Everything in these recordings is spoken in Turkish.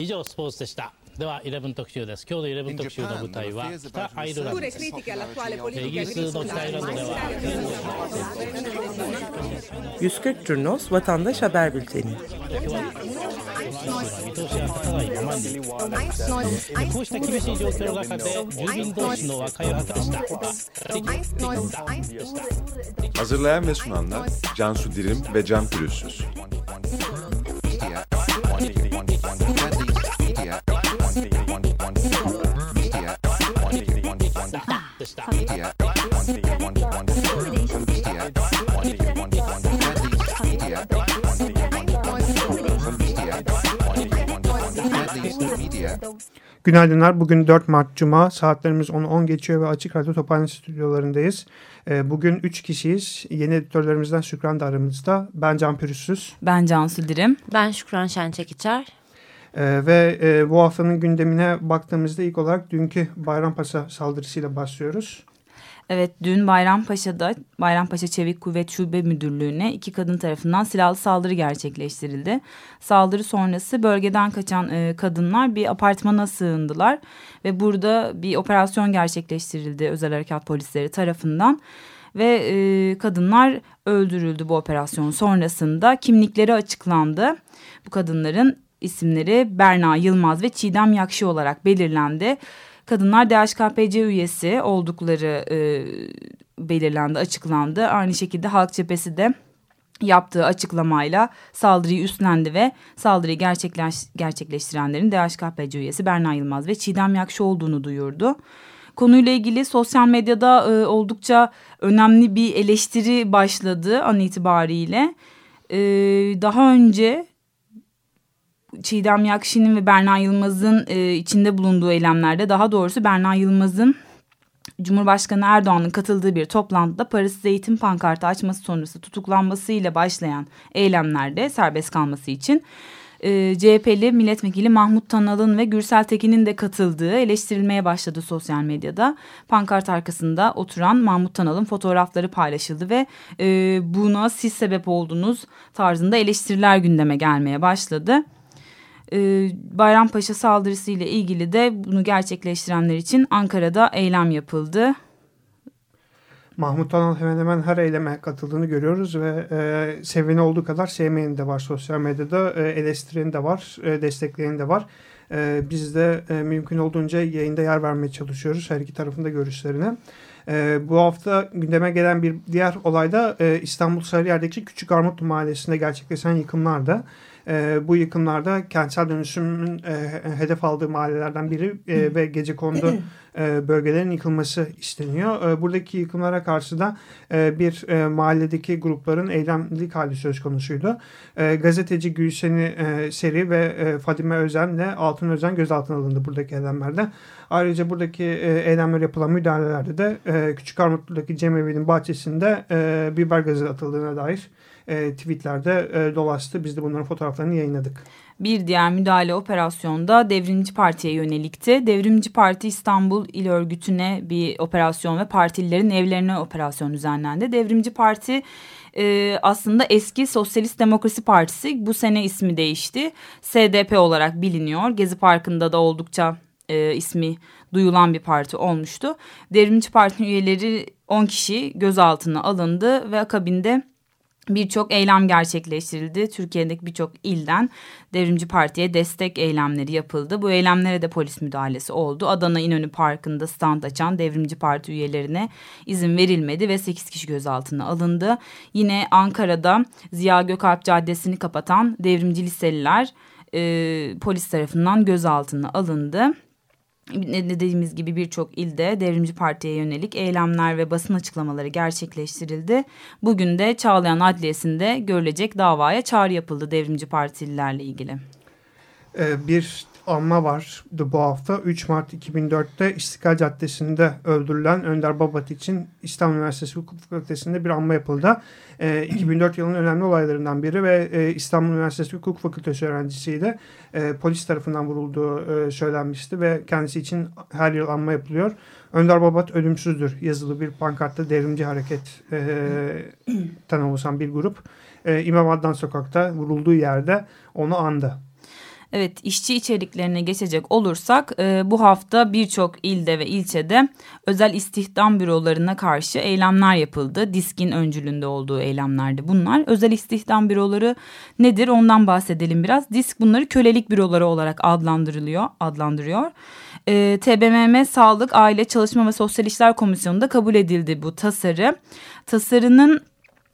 以上スポーツでしたでは11特集です今日の11特集の舞台は北アイルランドですイギリスの北アイルランドでは140 Turnos Vatandaş Haber Bülteni こうした厳しい状況の中で住民同士の和解を図りました Hazırlayan ve sunanlar Cansu Dirim ve Can Pürüzsüz. Günaydınlar. Bugün 4 Mart Cuma. Saatlerimiz 10.10 10 geçiyor ve Açık Radyo Tophane stüdyolarındayız. Ee, bugün 3 kişiyiz. Yeni editörlerimizden Şükran da aramızda. Ben Can Pürüzsüz. Ben Cansu Dirim. Ben Şükran Şençekiçer. Ee, ve e, bu haftanın gündemine baktığımızda ilk olarak dünkü Bayrampaşa saldırısıyla başlıyoruz. Evet dün Bayrampaşa'da Bayrampaşa Çevik Kuvvet Şube Müdürlüğü'ne iki kadın tarafından silahlı saldırı gerçekleştirildi. Saldırı sonrası bölgeden kaçan e, kadınlar bir apartmana sığındılar ve burada bir operasyon gerçekleştirildi özel harekat polisleri tarafından. Ve e, kadınlar öldürüldü bu operasyon sonrasında kimlikleri açıklandı. Bu kadınların isimleri Berna Yılmaz ve Çiğdem Yakşı olarak belirlendi. Kadınlar DHKPC üyesi oldukları e, belirlendi, açıklandı. Aynı şekilde Halk Cephesi de yaptığı açıklamayla saldırıyı üstlendi ve saldırıyı gerçekleş, gerçekleştirenlerin DHKPC üyesi Berna Yılmaz ve Çiğdem Yakşı olduğunu duyurdu. Konuyla ilgili sosyal medyada e, oldukça önemli bir eleştiri başladı an itibariyle. E, daha önce Çiğdem Yakşi'nin ve Berna Yılmaz'ın e, içinde bulunduğu eylemlerde daha doğrusu Berna Yılmaz'ın Cumhurbaşkanı Erdoğan'ın katıldığı bir toplantıda Paris Eğitim pankartı açması sonrası tutuklanmasıyla başlayan eylemlerde serbest kalması için e, CHP'li milletvekili Mahmut Tanal'ın ve Gürsel Tekin'in de katıldığı eleştirilmeye başladı sosyal medyada. Pankart arkasında oturan Mahmut Tanal'ın fotoğrafları paylaşıldı ve e, buna siz sebep oldunuz tarzında eleştiriler gündeme gelmeye başladı e, Bayrampaşa saldırısı ile ilgili de bunu gerçekleştirenler için Ankara'da eylem yapıldı. Mahmut Tanal hemen hemen her eyleme katıldığını görüyoruz ve e, seveni olduğu kadar sevmeyeni de var sosyal medyada. E, eleştireni de var, e, destekleyeni de var. E, biz de e, mümkün olduğunca yayında yer vermeye çalışıyoruz her iki tarafın da görüşlerine. E, bu hafta gündeme gelen bir diğer olay da e, İstanbul Sarıyer'deki Küçük Armutlu Mahallesi'nde gerçekleşen yıkımlarda. E, bu yıkımlarda kentsel dönüşümün e, hedef aldığı mahallelerden biri e, ve gece kondu e, bölgelerin yıkılması isteniyor. E, buradaki yıkımlara karşı da e, bir e, mahalledeki grupların eylemlik hali söz konusuydu. E, gazeteci Gülşen'i e, Seri ve e, Fadime Özen'le Altın Özen gözaltına alındı buradaki eylemlerde. Ayrıca buradaki e, eylemler yapılan müdahalelerde de e, Küçük Armutlu'daki cemevi'nin bahçesinde e, biber gazı atıldığına dair e, tweetlerde e, dolaştı. Biz de bunların fotoğraflarını yayınladık. Bir diğer müdahale operasyonda Devrimci Parti'ye yönelikti. Devrimci Parti İstanbul İl Örgütü'ne bir operasyon ve partililerin evlerine operasyon düzenlendi. Devrimci Parti e, aslında eski Sosyalist Demokrasi Partisi bu sene ismi değişti. SDP olarak biliniyor. Gezi Parkı'nda da oldukça e, ismi duyulan bir parti olmuştu. Devrimci Parti üyeleri 10 kişi gözaltına alındı ve akabinde birçok eylem gerçekleştirildi. Türkiye'deki birçok ilden Devrimci Parti'ye destek eylemleri yapıldı. Bu eylemlere de polis müdahalesi oldu. Adana İnönü Parkı'nda stand açan Devrimci Parti üyelerine izin verilmedi ve 8 kişi gözaltına alındı. Yine Ankara'da Ziya Gökalp Caddesi'ni kapatan devrimci liseliler e, polis tarafından gözaltına alındı dediğimiz gibi birçok ilde Devrimci Parti'ye yönelik eylemler ve basın açıklamaları gerçekleştirildi. Bugün de Çağlayan Adliyesi'nde görülecek davaya çağrı yapıldı Devrimci Partililerle ilgili. Ee, bir anma var bu hafta. 3 Mart 2004'te İstiklal Caddesi'nde öldürülen Önder Babat için İstanbul Üniversitesi Hukuk Fakültesi'nde bir anma yapıldı. E, 2004 yılının önemli olaylarından biri ve e, İstanbul Üniversitesi Hukuk Fakültesi öğrencisiydi. E, polis tarafından vurulduğu e, söylenmişti ve kendisi için her yıl anma yapılıyor. Önder Babat ölümsüzdür yazılı bir pankartta devrimci hareket e, oluşan bir grup. E, İmam Adnan Sokak'ta vurulduğu yerde onu andı. Evet işçi içeriklerine geçecek olursak e, bu hafta birçok ilde ve ilçede özel istihdam bürolarına karşı eylemler yapıldı. Disk'in öncülünde olduğu eylemlerdi bunlar. Özel istihdam büroları nedir ondan bahsedelim biraz. Disk bunları kölelik büroları olarak adlandırılıyor, adlandırıyor. E, TBMM Sağlık, Aile, Çalışma ve Sosyal İşler Komisyonu'nda kabul edildi bu tasarı. Tasarının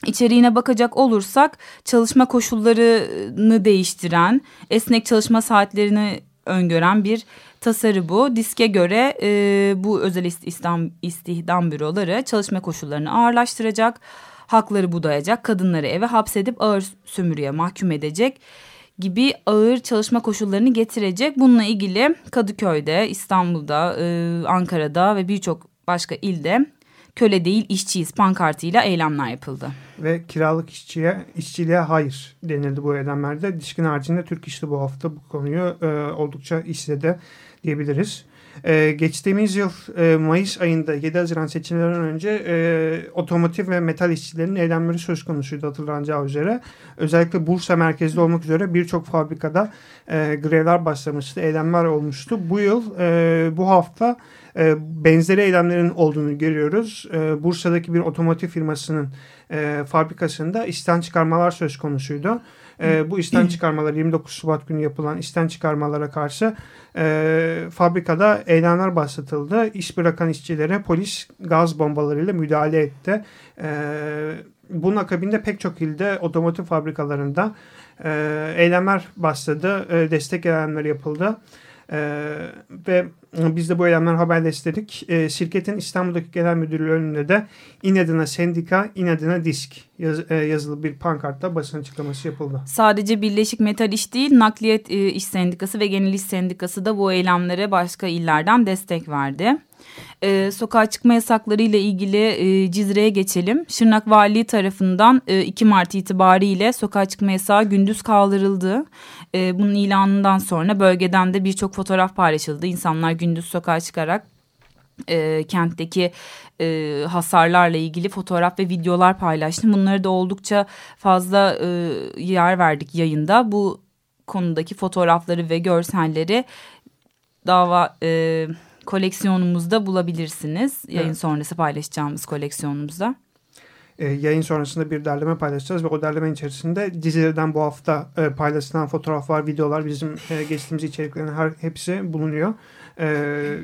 İçeriğine bakacak olursak çalışma koşullarını değiştiren, esnek çalışma saatlerini öngören bir tasarı bu. Diske göre e, bu özel istihdam, istihdam büroları çalışma koşullarını ağırlaştıracak, hakları budayacak, kadınları eve hapsedip ağır sömürüye mahkum edecek gibi ağır çalışma koşullarını getirecek. Bununla ilgili Kadıköy'de, İstanbul'da, e, Ankara'da ve birçok başka ilde köle değil işçiyiz pankartıyla eylemler yapıldı. Ve kiralık işçiye, işçiliğe hayır denildi bu eylemlerde. Dişkin haricinde Türk İş'te bu hafta bu konuyu e, oldukça işledi diyebiliriz. Ee, geçtiğimiz yıl e, Mayıs ayında 7 Haziran seçimlerinden önce e, otomotiv ve metal işçilerinin eylemleri söz konusuydu hatırlanacağı üzere. Özellikle Bursa merkezli olmak üzere birçok fabrikada e, grevler başlamıştı, eylemler olmuştu. Bu yıl, e, bu hafta e, benzeri eylemlerin olduğunu görüyoruz. E, Bursa'daki bir otomotiv firmasının e, fabrikasında işten çıkarmalar söz konusuydu. E, bu işten çıkarmalar 29 Şubat günü yapılan işten çıkarmalara karşı e, fabrikada eylemler başlatıldı. İş bırakan işçilere polis gaz bombalarıyla müdahale etti. E, bunun akabinde pek çok ilde otomotiv fabrikalarında e, eylemler başladı. E, destek eylemleri yapıldı. Ee, ve biz de bu eylemler haberleştirdik. Ee, şirketin İstanbul'daki genel müdürlüğü önünde de inadına sendika, inadına disk yaz, e, yazılı bir pankartta basın açıklaması yapıldı. Sadece Birleşik Metal İş değil, Nakliyat e, İş Sendikası ve Genel İş Sendikası da bu eylemlere başka illerden destek verdi. E, sokağa çıkma yasakları ile ilgili e, Cizre'ye geçelim. Şırnak Valiliği tarafından e, 2 Mart itibariyle sokağa çıkma yasağı gündüz kaldırıldı. E, bunun ilanından sonra bölgeden de birçok fotoğraf paylaşıldı. İnsanlar gündüz sokağa çıkarak e, kentteki e, hasarlarla ilgili fotoğraf ve videolar paylaştı. Bunları da oldukça fazla e, yer verdik yayında. Bu konudaki fotoğrafları ve görselleri dava... E, koleksiyonumuzda bulabilirsiniz. Yayın evet. sonrası paylaşacağımız koleksiyonumuzda. E, yayın sonrasında bir derleme paylaşacağız ve o derlemenin içerisinde dizilerden bu hafta e, paylaşılan fotoğraflar, videolar bizim e, geçtiğimiz içeriklerin her, hepsi bulunuyor. E,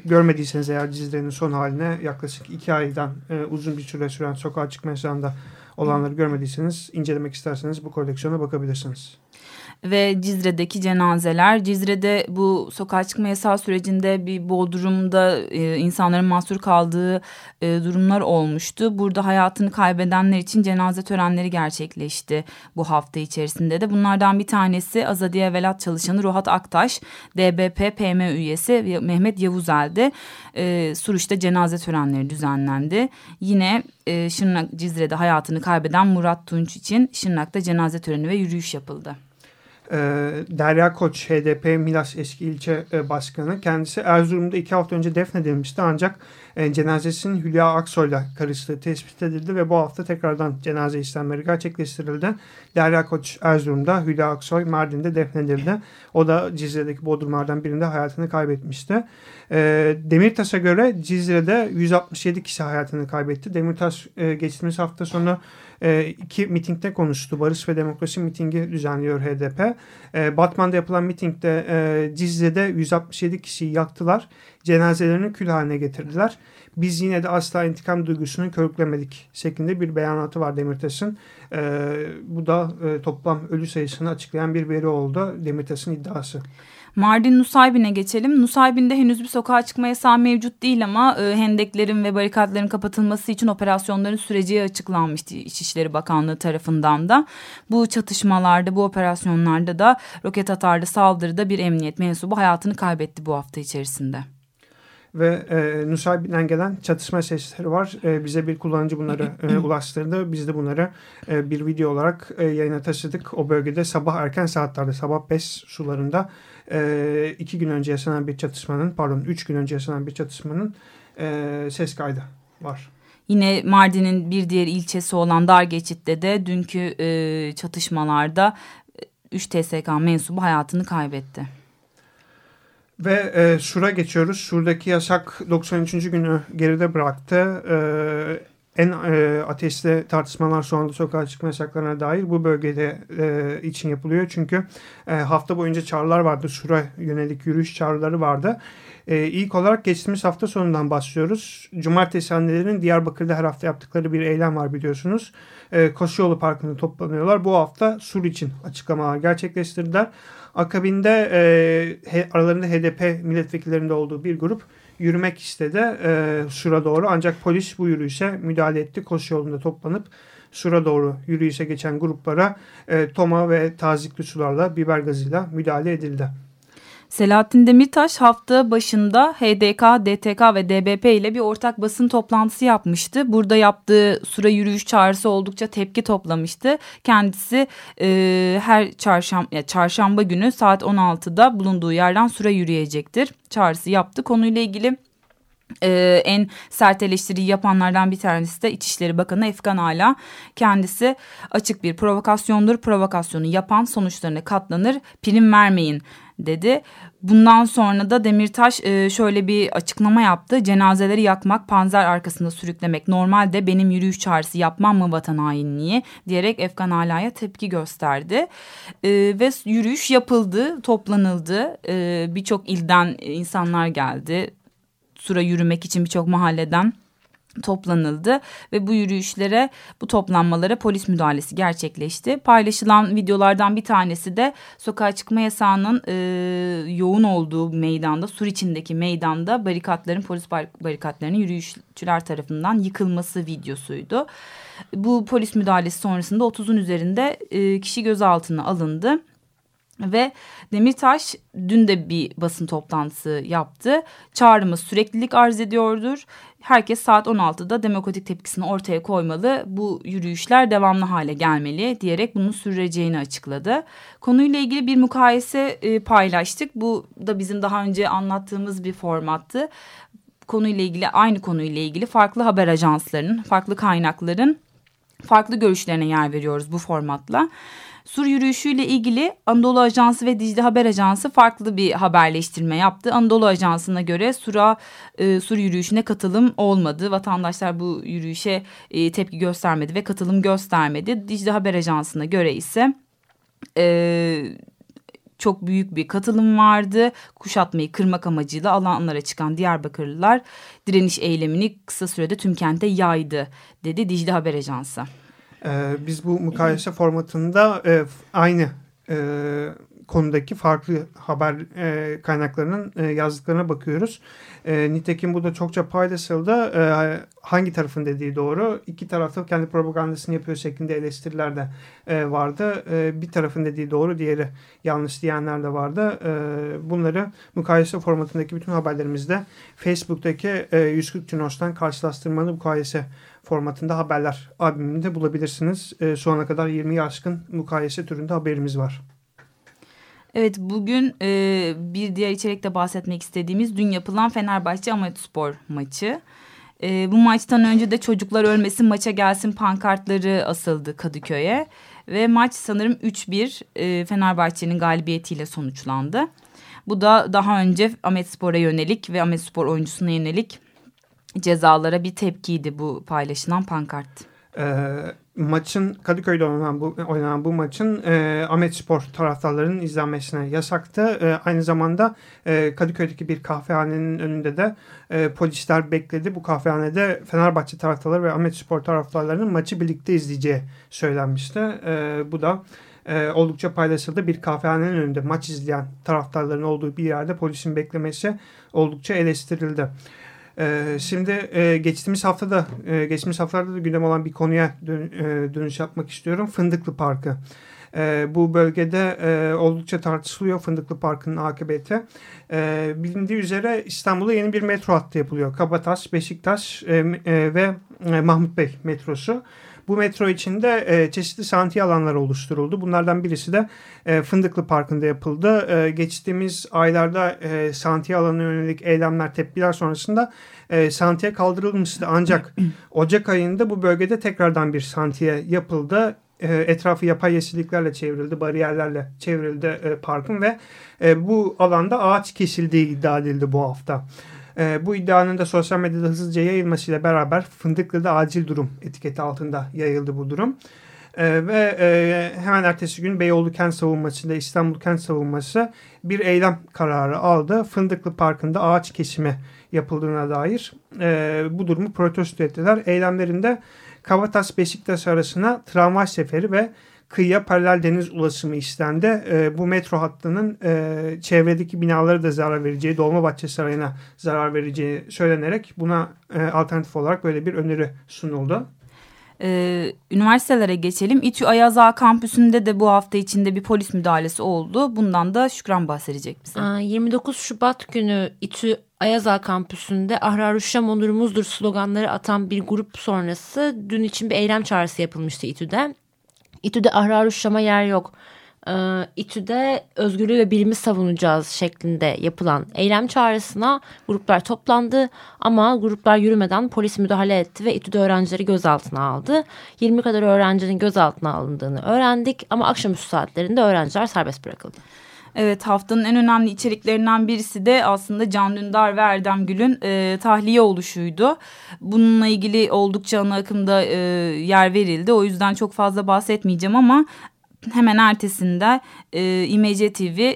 görmediyseniz eğer dizilerin son haline yaklaşık iki aydan e, uzun bir süre süren sokağa çıkma yasağında olanları görmediyseniz incelemek isterseniz bu koleksiyona bakabilirsiniz ve Cizre'deki cenazeler. Cizre'de bu sokağa çıkma yasağı sürecinde bir bodrumda e, insanların mahsur kaldığı e, durumlar olmuştu. Burada hayatını kaybedenler için cenaze törenleri gerçekleşti bu hafta içerisinde de. Bunlardan bir tanesi Azadiye Velat çalışanı Ruhat Aktaş, DBP PM üyesi Mehmet Yavuzel'di. E, Suruç'ta cenaze törenleri düzenlendi. Yine e, Şırnak Cizre'de hayatını kaybeden Murat Tunç için Şırnak'ta cenaze töreni ve yürüyüş yapıldı e, Derya Koç HDP Milas eski ilçe e, başkanı. Kendisi Erzurum'da iki hafta önce defnedilmişti. Ancak e, cenazesinin Hülya Aksoy'la karıştığı tespit edildi ve bu hafta tekrardan cenaze işlemleri gerçekleştirildi. Derya Koç Erzurum'da Hülya Aksoy Mardin'de defnedildi. O da Cizre'deki bodrumlardan birinde hayatını kaybetmişti. E, Demirtaş'a göre Cizre'de 167 kişi hayatını kaybetti. Demirtaş e, geçtiğimiz hafta sonu iki mitingde konuştu. Barış ve Demokrasi mitingi düzenliyor HDP. Batman'da yapılan mitingde Cizre'de 167 kişiyi yaktılar. Cenazelerini kül haline getirdiler. Biz yine de asla intikam duygusunu körüklemedik şeklinde bir beyanatı var Demirtaş'ın. E, bu da e, toplam ölü sayısını açıklayan bir veri oldu Demirtaş'ın iddiası. Mardin Nusaybin'e geçelim. Nusaybin'de henüz bir sokağa çıkma yasağı mevcut değil ama e, hendeklerin ve barikatların kapatılması için operasyonların süreci açıklanmıştı İçişleri Bakanlığı tarafından da. Bu çatışmalarda, bu operasyonlarda da roket atarlı saldırıda bir emniyet mensubu hayatını kaybetti bu hafta içerisinde ve e, Nusaybin'den gelen çatışma sesleri var. E, bize bir kullanıcı bunları e, ulaştırdı. Biz de bunları e, bir video olarak e, yayına taşıdık. O bölgede sabah erken saatlerde, sabah 5 sularında e, iki gün önce yaşanan bir çatışmanın, pardon üç gün önce yaşanan bir çatışmanın e, ses kaydı var. Yine Mardin'in bir diğer ilçesi olan Dargeçit'te de dünkü e, çatışmalarda 3 TSK mensubu hayatını kaybetti. Ve e, Sur'a geçiyoruz. Sur'daki yasak 93. günü geride bıraktı. E, en e, ateistli tartışmalar sonunda sokağa çıkma yasaklarına dair bu bölgede e, için yapılıyor. Çünkü e, hafta boyunca çağrılar vardı. Sur'a yönelik yürüyüş çağrıları vardı. E, ilk olarak geçtiğimiz hafta sonundan başlıyoruz. Cumartesi annelerinin Diyarbakır'da her hafta yaptıkları bir eylem var biliyorsunuz. E, Koşuyolu Parkı'nda toplanıyorlar. Bu hafta Sur için açıklamalar gerçekleştirdiler. Akabinde e, aralarında HDP milletvekillerinde olduğu bir grup yürümek istedi e, Sur'a doğru. Ancak polis bu yürüyüşe müdahale etti. Koşu yolunda toplanıp Sur'a doğru yürüyüşe geçen gruplara e, toma ve tazikli sularla biber gazıyla müdahale edildi. Selahattin Demirtaş hafta başında HDK, DTK ve DBP ile bir ortak basın toplantısı yapmıştı. Burada yaptığı sura yürüyüş çağrısı oldukça tepki toplamıştı. Kendisi e, her çarşamba, ya çarşamba günü saat 16'da bulunduğu yerden sura yürüyecektir. Çağrısı yaptı. Konuyla ilgili ee, en sert eleştiriyi yapanlardan bir tanesi de İçişleri Bakanı Efkan Ala. Kendisi açık bir provokasyondur. Provokasyonu yapan sonuçlarına katlanır. Prim vermeyin dedi. Bundan sonra da Demirtaş e, şöyle bir açıklama yaptı. Cenazeleri yakmak, panzer arkasında sürüklemek normalde benim yürüyüş çağrısı yapmam mı vatan hainliği diyerek Efkan Ala'ya tepki gösterdi. E, ve yürüyüş yapıldı, toplanıldı. E, Birçok ilden insanlar geldi. Sura yürümek için birçok mahalleden toplanıldı ve bu yürüyüşlere bu toplanmalara polis müdahalesi gerçekleşti. Paylaşılan videolardan bir tanesi de sokağa çıkma yasağının e, yoğun olduğu meydanda sur içindeki meydanda barikatların polis barikatlarının yürüyüşçüler tarafından yıkılması videosuydu. Bu polis müdahalesi sonrasında 30'un üzerinde e, kişi gözaltına alındı. Ve Demirtaş dün de bir basın toplantısı yaptı. Çağrımız süreklilik arz ediyordur. Herkes saat 16'da demokratik tepkisini ortaya koymalı. Bu yürüyüşler devamlı hale gelmeli diyerek bunun süreceğini açıkladı. Konuyla ilgili bir mukayese e, paylaştık. Bu da bizim daha önce anlattığımız bir formattı. Konuyla ilgili aynı konuyla ilgili farklı haber ajanslarının, farklı kaynakların farklı görüşlerine yer veriyoruz bu formatla. Sur yürüyüşüyle ilgili Anadolu Ajansı ve Dicle Haber Ajansı farklı bir haberleştirme yaptı. Anadolu Ajansı'na göre Sur'a e, Sur yürüyüşüne katılım olmadı. Vatandaşlar bu yürüyüşe e, tepki göstermedi ve katılım göstermedi. Dicle Haber Ajansı'na göre ise... E, çok büyük bir katılım vardı. Kuşatmayı kırmak amacıyla alanlara çıkan Diyarbakırlılar direniş eylemini kısa sürede tüm kente yaydı dedi Dicle Haber Ajansı. Ee, biz bu mukayese formatında e, aynı e, konudaki farklı haber e, kaynaklarının e, yazdıklarına bakıyoruz. E, nitekim bu da çokça paylaşıldı. E, hangi tarafın dediği doğru. İki tarafta kendi propagandasını yapıyor şeklinde eleştiriler de e, vardı. E, bir tarafın dediği doğru, diğeri yanlış diyenler de vardı. E, bunları mukayese formatındaki bütün haberlerimizde Facebook'taki e, 140 Cunos'tan karşılaştırmalı mukayese formatında haberler albümünde bulabilirsiniz. E, şu ana kadar 20 aşkın mukayese türünde haberimiz var. Evet bugün e, bir diğer içerikte bahsetmek istediğimiz dün yapılan Fenerbahçe Amatspor maçı. E, bu maçtan önce de çocuklar ölmesin maça gelsin pankartları asıldı Kadıköy'e. Ve maç sanırım 3-1 e, Fenerbahçe'nin galibiyetiyle sonuçlandı. Bu da daha önce Ametspor'a yönelik ve Ametspor oyuncusuna yönelik cezalara bir tepkiydi bu paylaşılan pankart. E, maçın Kadıköy'de oynanan bu, oynanan bu maçın e, Ahmet Spor taraftarlarının izlenmesine yasaktı. E, aynı zamanda e, Kadıköy'deki bir kahvehanenin önünde de e, polisler bekledi. Bu kahvehanede Fenerbahçe taraftarları ve Ahmet Spor taraftarlarının maçı birlikte izleyeceği söylenmişti. E, bu da e, oldukça paylaşıldı. Bir kahvehanenin önünde maç izleyen taraftarların olduğu bir yerde polisin beklemesi oldukça eleştirildi. Ee, şimdi e, geçtiğimiz haftada, e, geçtiğimiz haftalarda da gündem olan bir konuya dön, e, dönüş yapmak istiyorum. Fındıklı Parkı. E, bu bölgede e, oldukça tartışılıyor Fındıklı Parkı'nın akıbeti. E, bilindiği üzere İstanbul'da yeni bir metro hattı yapılıyor. Kabataş, Beşiktaş e, e, ve e, Mahmut Bey metrosu. Bu metro içinde e, çeşitli santiye alanları oluşturuldu. Bunlardan birisi de e, Fındıklı Parkı'nda yapıldı. E, geçtiğimiz aylarda e, santiye alanına yönelik eylemler, tepkiler sonrasında e, santiye kaldırılmıştı. Ancak Ocak ayında bu bölgede tekrardan bir santiye yapıldı. E, etrafı yapay yeşilliklerle çevrildi, bariyerlerle çevrildi e, parkın ve e, bu alanda ağaç kesildiği iddia edildi bu hafta. Bu iddianın da sosyal medyada hızlıca yayılmasıyla beraber Fındıklı'da acil durum etiketi altında yayıldı bu durum. Ve hemen ertesi gün Beyoğlu Kent Savunması ile İstanbul Kent Savunması bir eylem kararı aldı. Fındıklı Parkı'nda ağaç kesimi yapıldığına dair bu durumu protesto ettiler. Eylemlerinde Kavatas Beşiktaş arasına tramvay seferi ve kıyıya paralel deniz ulaşımı istendi. E, bu metro hattının e, çevredeki binaları da zarar vereceği, Dolmabahçe Sarayı'na zarar vereceği söylenerek buna e, alternatif olarak böyle bir öneri sunuldu. Ee, üniversitelere geçelim. İTÜ Ayaz Ağa kampüsünde de bu hafta içinde bir polis müdahalesi oldu. Bundan da Şükran bahsedecek bize. 29 Şubat günü İTÜ Ayaz Ağa kampüsünde Ahrar Uşşam onurumuzdur sloganları atan bir grup sonrası dün için bir eylem çağrısı yapılmıştı İTÜ'de. İTÜ'de Ahrar Uşşam'a yer yok e, İTÜ'de özgürlüğü ve bilimi savunacağız şeklinde yapılan eylem çağrısına gruplar toplandı ama gruplar yürümeden polis müdahale etti ve İTÜ'de öğrencileri gözaltına aldı. 20 kadar öğrencinin gözaltına alındığını öğrendik ama akşamüstü saatlerinde öğrenciler serbest bırakıldı. Evet haftanın en önemli içeriklerinden birisi de aslında Can Dündar ve Erdem Gül'ün e, tahliye oluşuydu. Bununla ilgili oldukça ana akımda e, yer verildi. O yüzden çok fazla bahsetmeyeceğim ama hemen ertesinde e, İMC TV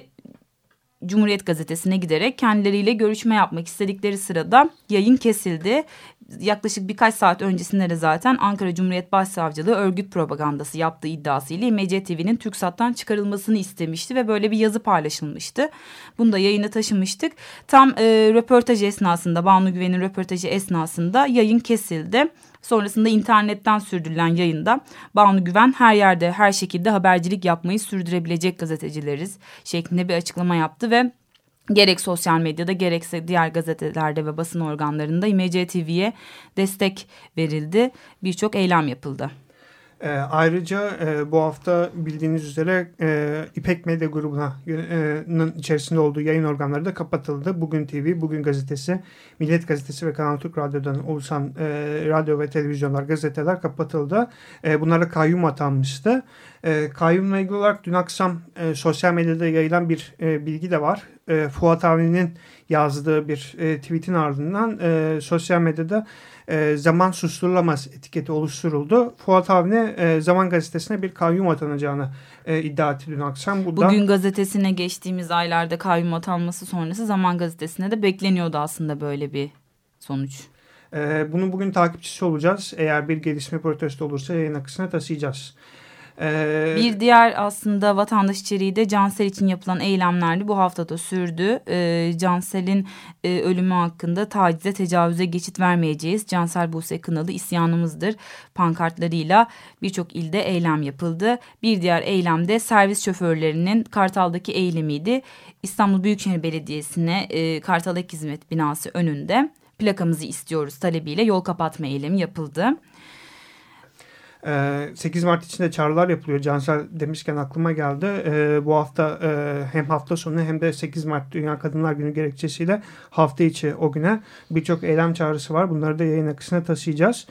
Cumhuriyet Gazetesi'ne giderek kendileriyle görüşme yapmak istedikleri sırada yayın kesildi. Yaklaşık birkaç saat öncesinde de zaten Ankara Cumhuriyet Başsavcılığı örgüt propagandası yaptığı iddiasıyla İMC TV'nin TürkSat'tan çıkarılmasını istemişti ve böyle bir yazı paylaşılmıştı. Bunu da yayına taşımıştık. Tam e, röportaj esnasında Banu Güven'in röportajı esnasında yayın kesildi. Sonrasında internetten sürdürülen yayında Banu Güven her yerde her şekilde habercilik yapmayı sürdürebilecek gazetecileriz şeklinde bir açıklama yaptı ve gerek sosyal medyada gerekse diğer gazetelerde ve basın organlarında İMC TV'ye destek verildi. Birçok eylem yapıldı. E, ayrıca e, bu hafta bildiğiniz üzere e, İpek Medya grubunun içerisinde olduğu yayın organları da kapatıldı. Bugün TV, Bugün Gazetesi, Millet Gazetesi ve Kanal Türk Radyo'dan oluşan e, radyo ve televizyonlar, gazeteler kapatıldı. E, bunlara kayyum atanmıştı. E, kayyumla ilgili olarak dün akşam e, sosyal medyada yayılan bir e, bilgi de var. E, Fuat Avni'nin yazdığı bir e, tweetin ardından e, sosyal medyada e, zaman susturulamaz etiketi oluşturuldu. Fuat Avni e, Zaman Gazetesi'ne bir kayyum atanacağını e, iddia etti dün akşam. Buradan... Bugün gazetesine geçtiğimiz aylarda kayyum atanması sonrası Zaman Gazetesi'ne de bekleniyordu aslında böyle bir sonuç. E, bunu bugün takipçisi olacağız. Eğer bir gelişme protesto olursa yayın akışına taşıyacağız. Ee, bir diğer aslında vatandaş içeriği de Cansel için yapılan eylemlerdi. Bu haftada sürdü. Ee, Cansel'in e, ölümü hakkında tacize, tecavüze geçit vermeyeceğiz. Cansel Buse Kınalı isyanımızdır pankartlarıyla birçok ilde eylem yapıldı. Bir diğer eylemde servis şoförlerinin Kartal'daki eylemiydi. İstanbul Büyükşehir Belediyesi'ne e, Kartal Ek Hizmet binası önünde plakamızı istiyoruz talebiyle yol kapatma eylemi yapıldı. 8 ee, Mart için de çağrılar yapılıyor. Cansel demişken aklıma geldi. Bu hafta hem hafta sonu hem de 8 Mart Dünya Kadınlar Günü gerekçesiyle hafta içi o güne birçok eylem çağrısı var. Bunları da yayın akışına taşıyacağız.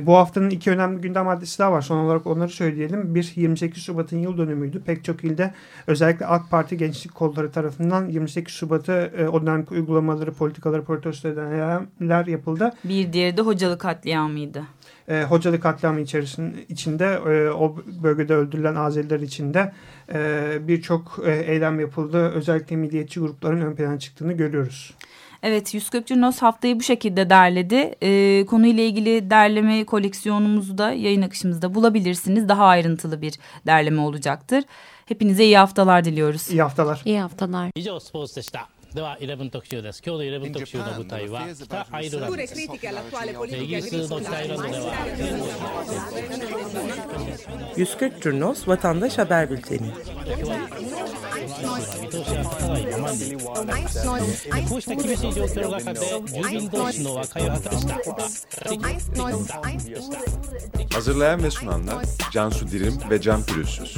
Bu haftanın iki önemli gündem maddesi daha var. Son olarak onları söyleyelim. Bir 28 Şubat'ın yıl dönümüydü. Pek çok ilde özellikle AK Parti gençlik kolları tarafından 28 Şubat'ı o dönemki uygulamaları, politikaları protesto edenler yapıldı. Bir diğeri de hocalı katliamıydı e, Hocalı katliamı içerisinde içinde e, o bölgede öldürülen Azeriler içinde e, birçok e, eylem yapıldı. Özellikle milliyetçi grupların ön plana çıktığını görüyoruz. Evet, Yüz Kökçü haftayı bu şekilde derledi. Ee, konuyla ilgili derleme koleksiyonumuzu da yayın akışımızda bulabilirsiniz. Daha ayrıntılı bir derleme olacaktır. Hepinize iyi haftalar diliyoruz. İyi haftalar. İyi haftalar. では11特集です今日の11特集の舞台は北アイルランドですイギリスの北アイルランドでは140 Curnos Vatandaş Haber Bülteni こうした厳しい状況の中で住民同士の和解を果たした Hazırlayan ve sunanlar Cansu Dirim ve Can Pürüzsüz.